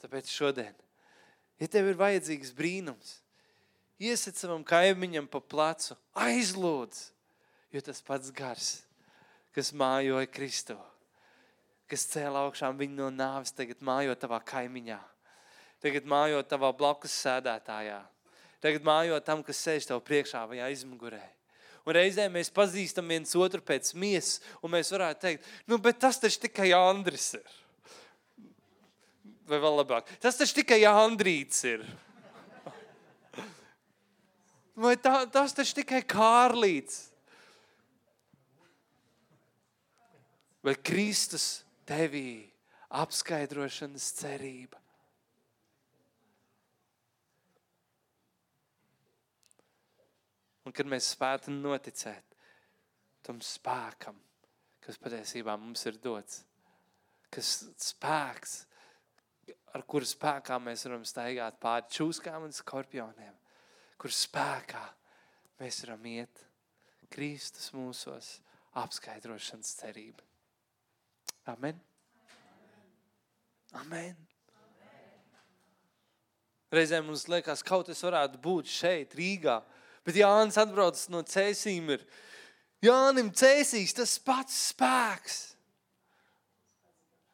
Tāpēc šodien, ja tev ir vajadzīgs brīnums, iesit savam kaimiņam pa plecu, aizlūdz, jo tas pats gars, kas mājoja Kristu, kas cēla augšām viņu no nāves, tagad mājo tavā kaimiņā, tagad mājo tavā blakus sēdētājā, tagad mājo tam, kas sēž tev priekšā vai aizmugurē. Un reizēm mēs pazīstam viens otru pēc miesas, un mēs varētu teikt, nu, bet tas taču tikai Andris ir. Vai vēl labāk, tas taču tikai Andrīts ir. Vai tā, tas taču tikai Kārlīts. Vai Kristus tevī apskaidrošanas cerība? Un kad mēs spētu noticēt tam spēkam, kas patiesībā mums ir dots, kas spēks, ar kuru spēkā mēs varam staigāt pāri čūskām un skorpioniem, kur spēkā mēs varam iet Kristus mūsos apskaidrošanas cerība. Amen. Amen. Reizēm mums liekas, kaut kas varētu būt šeit, Rīgā, Bet Jānis atbrauc no cēsīm. Ir. Jānim cēsīs tas pats spēks.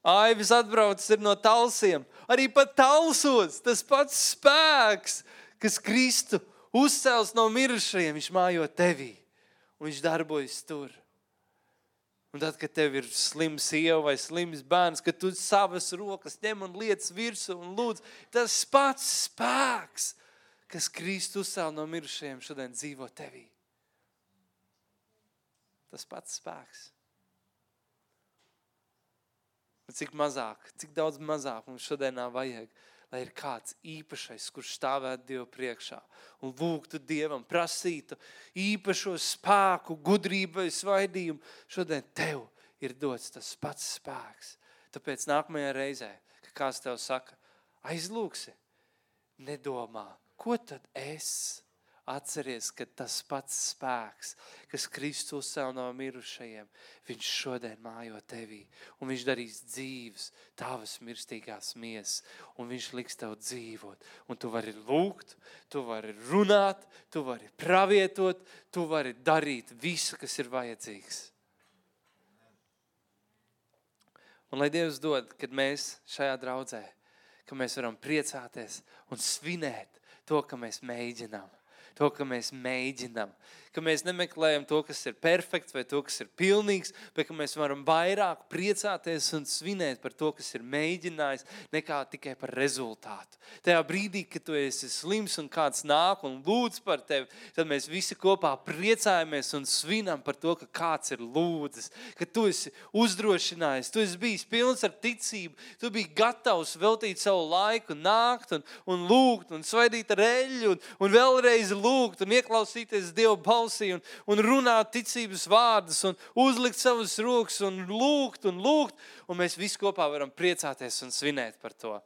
Aivis atbrauc no talsiem. Arī pat talsos tas pats spēks, kas Kristu uzcels no mirušajiem. Viņš mājo tevī un viņš darbojas tur. Un tad, kad tev ir slims sieva vai slims bērns, kad tu savas rokas ņem un liec virsū un lūdz, tas pats spēks kas Kristus uzcēla no mirušajiem, šodien dzīvo tevī. Tas pats spēks. Un cik mazāk, cik daudz mazāk mums šodienā vajag, lai ir kāds īpašais, kurš stāvētu Dievu priekšā un lūgtu Dievam, prasītu īpašo spēku, gudrību vai svaidījumu. Šodien tev ir dots tas pats spēks. Tāpēc nākamajā reizē, kad kāds tev saka, aizlūksi, nedomā, Ko tad es? Atceries, ka tas pats spēks, kas Kristus cēl no mirušajiem, viņš šodien mājo tevī. Un viņš darīs dzīves, tavas mirstīgās miesas, un viņš liks tev dzīvot. Un tu vari lūgt, tu vari runāt, tu vari pravietot, tu vari darīt visu, kas ir vajadzīgs. Un lai Dievs dod, kad mēs šajā draudzē, ka mēs varam priecāties un svinēt to, ka mēs mēģinām. To, ka mēs mēģinām, ka mēs nemeklējam to, kas ir perfekts vai to, kas ir pilnīgs, bet ka mēs varam vairāk priecāties un svinēt par to, kas ir mēģinājis, nekā tikai par rezultātu. Tajā brīdī, kad tu esi slims un kāds nāk un lūdz par tevi, tad mēs visi kopā priecājamies un svinam par to, ka kāds ir lūdzis, ka tu esi uzdrošinājis, tu esi bijis pilns ar ticību, tu biji gatavs veltīt savu laiku, nākt un, un lūgt un svaidīt ar eļļu un, un vēlreiz lūgt un ieklausīties Dieva balsī un, un runāt ticības vārdus un uzlikt savus rokas un lūgt un lūgt, un mēs visi kopā varam priecāties un svinēt par to.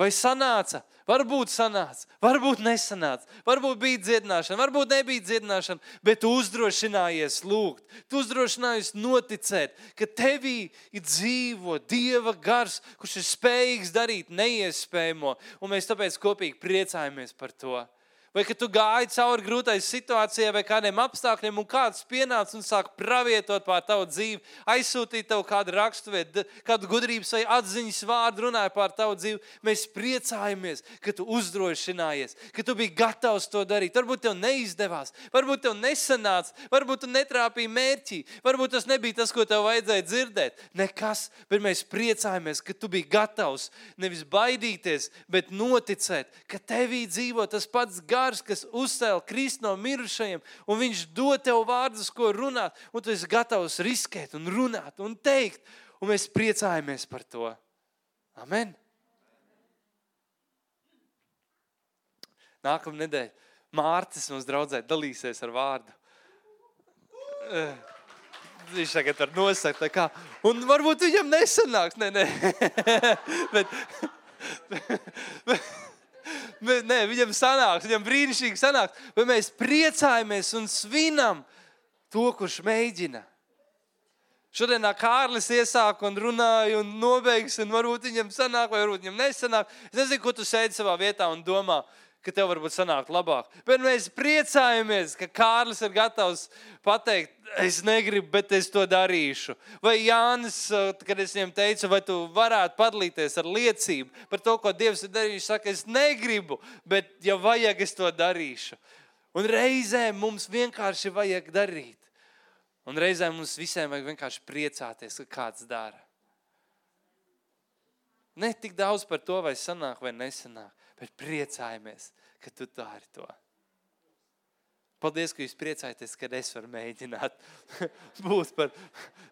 Vai sanāca? Varbūt sanāca, varbūt nesanāca, varbūt bija dziedināšana, varbūt nebija dziedināšana, bet tu uzdrošinājies lūgt, tu uzdrošinājies noticēt, ka tevī ir dzīvo Dieva gars, kurš ir spējīgs darīt neiespējamo, un mēs tāpēc kopīgi priecājamies par to. Vai ka tu gāji cauri grūtai situācijai vai kādiem apstākļiem, un kāds pienāca un sāk pravietot pār tavu dzīvi, aizsūtīt tev kādu raksturvietu, kādu gudrības vai atziņas vārdu runāja pār tavu dzīvi. Mēs priecājamies, ka tu uzdrošinājies, ka tu biji gatavs to darīt. Varbūt tev neizdevās, varbūt tev nesanāca, varbūt tu netrāpīji mērķī, varbūt tas nebija tas, ko tev vajadzēja dzirdēt. Nekas, bet mēs priecājamies, ka tu biji gatavs nevis baidīties, bet noticēt, ka tevī dzīvo tas pats gars gars, kas uzcēla Kristu no mirušajiem, un viņš dod tev vārdus, ko runāt, un tu esi gatavs riskēt un runāt un teikt, un mēs priecājamies par to. Amen! Nākamā nedēļa Mārcis mums draudzē dalīsies ar vārdu. Eh, viņš tagad var nosakt, kā, un varbūt viņam nesanāks, nē, nē. bet, bet, nē, viņam sanāks, viņam brīnišķīgi sanāks. Bet mēs priecājamies un svinam to, kurš mēģina. Šodien Kārlis iesāk un runāja un nobeigs, un varbūt viņam sanāk, vai varbūt viņam nesanāk. Es nezinu, ko tu sēdi savā vietā un domā ka tev varbūt sanāk labāk. Bet mēs priecājamies, ka Kārlis ir gatavs pateikt, es negribu, bet es to darīšu. Vai Jānis, eh, kad es viņam teicu, vai tu varētu padalīties ar liecību par to, ko Dievs ir darījis, saka, es negribu, bet ja vajag, es to darīšu. Un reizēm mums vienkārši vajag darīt. Un reizēm mums visiem vajag vienkārši priecāties, ka kāds dara. Ne tik daudz par to, vai sanāk vai nesanāk, bet priecājamies, ka tu dari to. Paldies, ka jūs priecājaties, kad es varu mēģināt būt par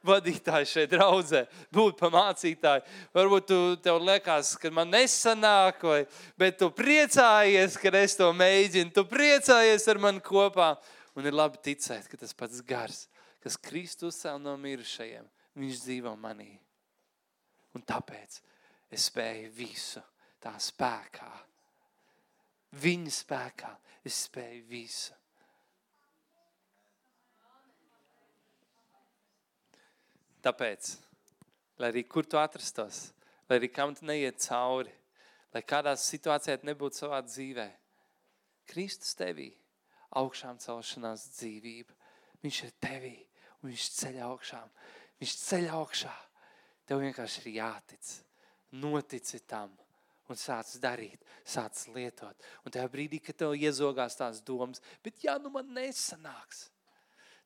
vadītāju šeit draudzē, būt par mācītāju. Varbūt tu, tev liekas, ka man nesanāk, vai, bet tu priecājies, kad es to mēģinu. Tu priecājies ar mani kopā. Un ir labi ticēt, ka tas pats gars, kas Kristus cēl no mirušajiem, viņš dzīvo manī. Un tāpēc es spēju visu tā spēkā Viņa spēkā es spēju visu. Tāpēc, lai arī kur tu atrastos, lai arī kam tu neiet cauri, lai kādā situācijā nebūtu savā dzīvē, Kristus tevī, augšām celšanās dzīvība. Viņš ir tevī un viņš ceļ augšām. Viņš ceļ augšā. Tev vienkārši ir jātic. Notici tam un sāc darīt, sāc lietot. Un tajā brīdī, kad tev iezogās tās domas, bet ja nu man nesanāks,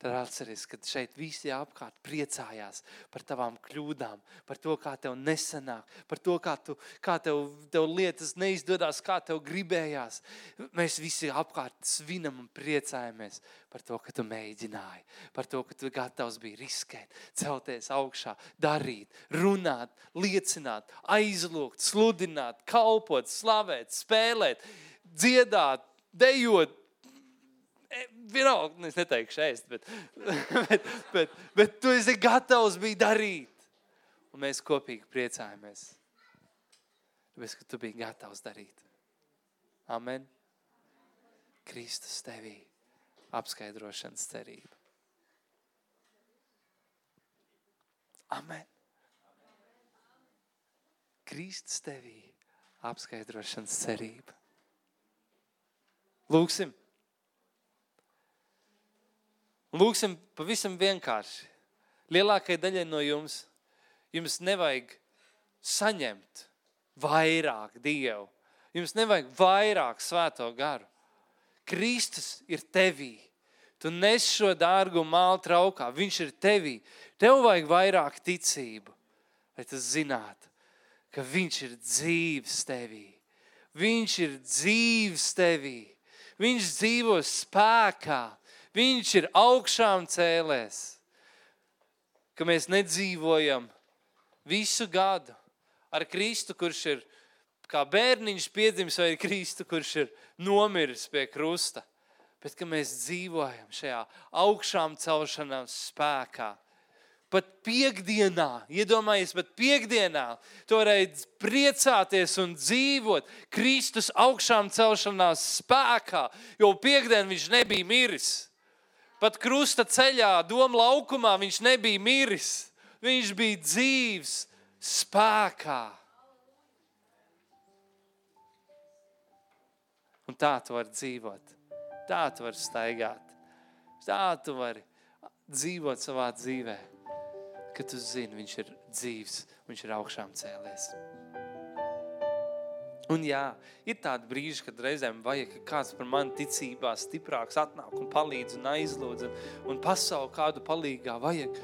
tad atceries, ka šeit visi apkārt priecājās par tavām kļūdām, par to, kā tev nesanāk, par to, kā, tu, kā tev, tev lietas neizdodas, kā tev gribējās. Mēs visi apkārt svinam un priecājamies par to, ka tu mēģināji, par to, ka tu gatavs biji riskēt, celties augšā, darīt, runāt, liecināt, aizlūgt, sludināt, kalpot, slavēt, spēlēt, dziedāt, dejot, vienalga, nu, es neteikšu ēst, bet, bet, bet, bet tu esi gatavs bija darīt. Un mēs kopīgi priecājamies. Tāpēc, ka tu biji gatavs darīt. Amen. Kristus tevī apskaidrošanas cerība. Amen. Kristus tevī apskaidrošanas cerība. Lūksim. Un lūksim pavisam vienkārši. Lielākajai daļai no jums, jums nevajag saņemt vairāk Dievu. Jums nevajag vairāk svēto garu. Kristus ir tevī. Tu nes šo dārgu mālu traukā, viņš ir tevī. Tev vajag vairāk ticību, lai tu zinātu, ka viņš ir dzīves tevī. Viņš ir dzīves tevī. Viņš dzīvo spēkā. Viņš ir augšām cēlēs. Ka mēs nedzīvojam visu gadu ar Kristu, kurš ir kā bērniņš piedzimis, vai Kristu, kurš ir nomiris pie krusta bet ka mēs dzīvojam šajā augšām celšanās spēkā. Pat piekdienā, iedomājieties, pat piekdienā, varēji priecāties un dzīvot Kristus augšām celšanās spēkā, jo piekdien viņš nebija miris. Pat krusta ceļā, doma laukumā viņš nebija miris. Viņš bija dzīves spēkā. Un tā tu vari dzīvot. Tā tu vari staigāt. Tā tu vari dzīvot savā dzīvē. Kad tu zini, viņš ir dzīves, viņš ir augšām cēlies. Un jā, ir tādi brīži, kad reizēm vajag, ka kāds par mani ticībā stiprāks atnāk un palīdz un aizlūdz un, un pasauli kādu palīgā vajag.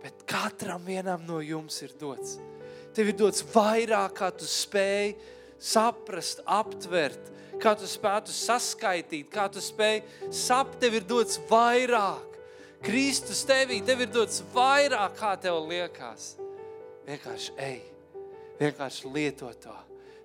Bet katram vienam no jums ir dots. Tev ir dots vairāk, kā tu spēj saprast, aptvert, kā tu spētu saskaitīt, kā tu spēj sapt, tev ir dots vairāk. Kristus tevī, tev ir dots vairāk, kā tev liekas. Vienkārši ej, vienkārši lieto to.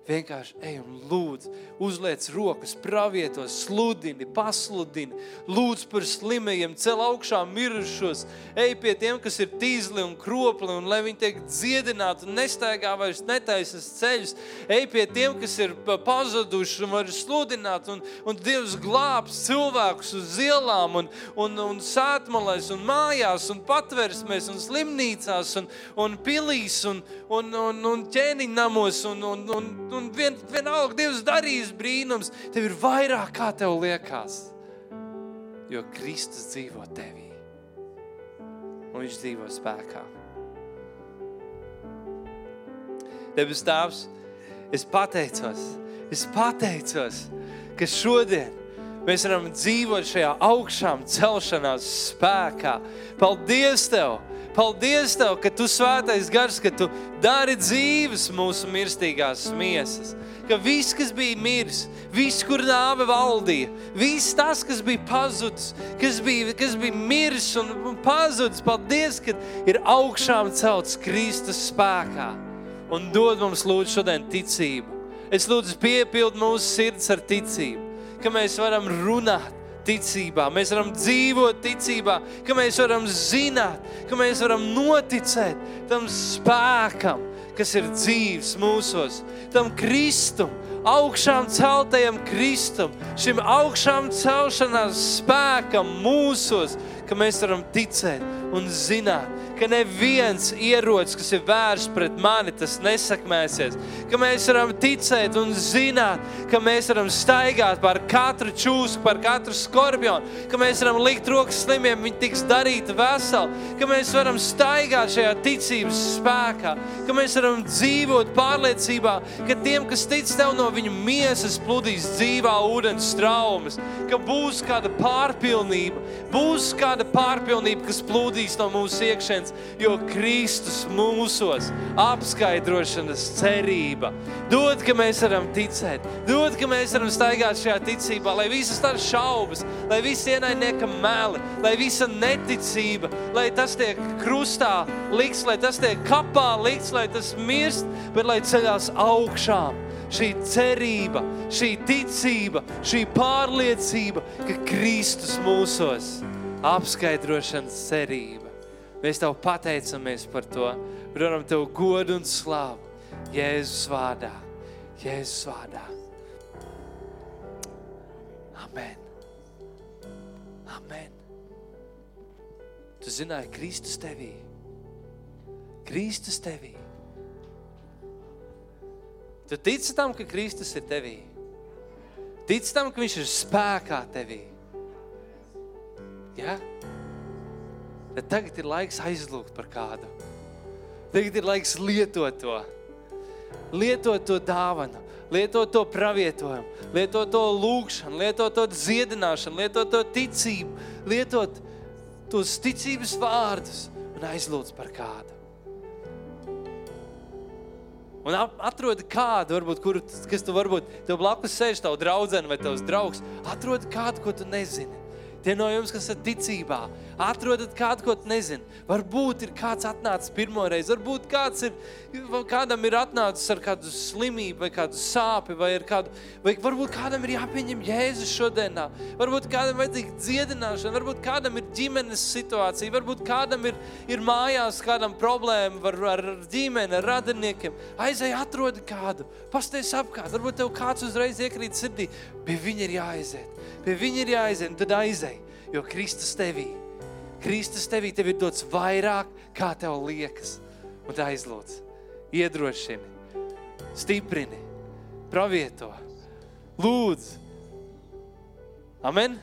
Vienkārši ej un lūdz, uzliec rokas, pravieto, sludini, pasludini, lūdz par slimajiem, cel augšā mirušos, ej pie tiem, kas ir tīzli un kropli, un lai viņi tiek dziedināti un nestaigā vairs netaisas ceļus, ej pie tiem, kas ir pazuduši un var sludināt, un, un Dievs glābs cilvēkus uz ielām un, un, un sētmalēs un mājās un patversmēs un slimnīcās un, un pilīs un, un, un, un ķēniņnamos un, un, un, un vien, vienalga Dievs darīs brīnums, tev ir vairāk kā tev liekas. Jo Kristus dzīvo tevī. Un viņš dzīvo spēkā. Debes Tēvs, es pateicos, es pateicos, ka šodien mēs varam dzīvot šajā augšām celšanās spēkā. Paldies Tev! Paldies Tev, ka Tu svētais gars, ka Tu dari dzīves mūsu mirstīgās miesas. Ka viss, kas bija miris, viss, kur nāve valdīja, viss tas, kas bija pazudis, kas bija, kas bija miris un, un pazudis, paldies, ka ir augšām celts Kristus spēkā. Un dod mums lūdzu šodien ticību. Es lūdzu piepildu mūsu sirds ar ticību, ka mēs varam runāt ticībā, mēs varam dzīvot ticībā, ka mēs varam zināt, ka mēs varam noticēt tam spēkam, kas ir dzīves mūsos, tam Kristum, augšām celtajam Kristum, šim augšām celšanās spēkam mūsos, ka mēs varam ticēt un zināt, ka neviens ierocis, kas ir vērsts pret mani, tas nesakmēsies. Ka mēs varam ticēt un zināt, ka mēs varam staigāt par katru čūsku, par katru skorpionu, ka mēs varam likt rokas slimiem, viņi tiks darīti veseli, ka mēs varam staigāt šajā ticības spēkā, ka mēs varam dzīvot pārliecībā, ka tiem, kas tic tev no viņu miesas, pludīs dzīvā ūdens traumas, ka būs kāda pārpilnība, būs kāda pārpilnība, kas plūdīs no mūsu iekšienes viens, jo Kristus mūsos apskaidrošanas cerība. Dod, ka mēs varam ticēt, dod, ka mēs varam staigāt šajā ticībā, lai visas tās šaubas, lai visi ienaidnieka meli, lai visa neticība, lai tas tiek krustā liks, lai tas tiek kapā liks, lai tas mirst, bet lai ceļās augšām šī cerība, šī ticība, šī pārliecība, ka Kristus mūsos apskaidrošanas cerība. Mēs Tev pateicamies par to. Varam Tev godu un slāvu. Jēzus vārdā. Jēzus vārdā. Amen. Amen. Tu zināji, Kristus tevī. Kristus tevī. Tu tici tam, ka Kristus ir tevī. Tici tam, ka viņš ir spēkā tevī. Ja? Bet tagad ir laiks aizlūgt par kādu. Tagad ir laiks lietot to. Lietot to dāvanu. lieto to pravietojumu, lieto to lūgšanu, lieto to dziedināšanu, lieto to ticību, lietot tos ticības vārdus un aizlūdz par kādu. Un atrodi kādu, varbūt, kuru, kas tu varbūt tev blakus sēž, tavu draugu vai tavs draugs. Atrodi kādu, ko tu nezini. Tie no jums, kas esat ticībā, atrodat kādu, ko nezinu. Varbūt ir kāds atnācis pirmo reizi, varbūt kāds ir, kādam ir atnācis ar kādu slimību, vai kādu sāpi, vai, kādu, vai varbūt kādam ir jāpieņem Jēzus šodienā, varbūt kādam vajadzīga dziedināšana, varbūt kādam ir ģimenes situācija, varbūt kādam ir, ir mājās kādam problēma ar, ar ģimeni, ar radiniekiem. Aizej, atrodi kādu, pasties apkārt, varbūt tev kāds uzreiz iekrīt sirdī, pie viņa ir jāaiziet pie viņa ir jāaiziet, un tad aizej, jo Kristus tevī, Kristus tevī tev ir dots vairāk, kā tev liekas. Un tā aizlūdz, iedrošini, stiprini, pravieto, lūdz. Amen!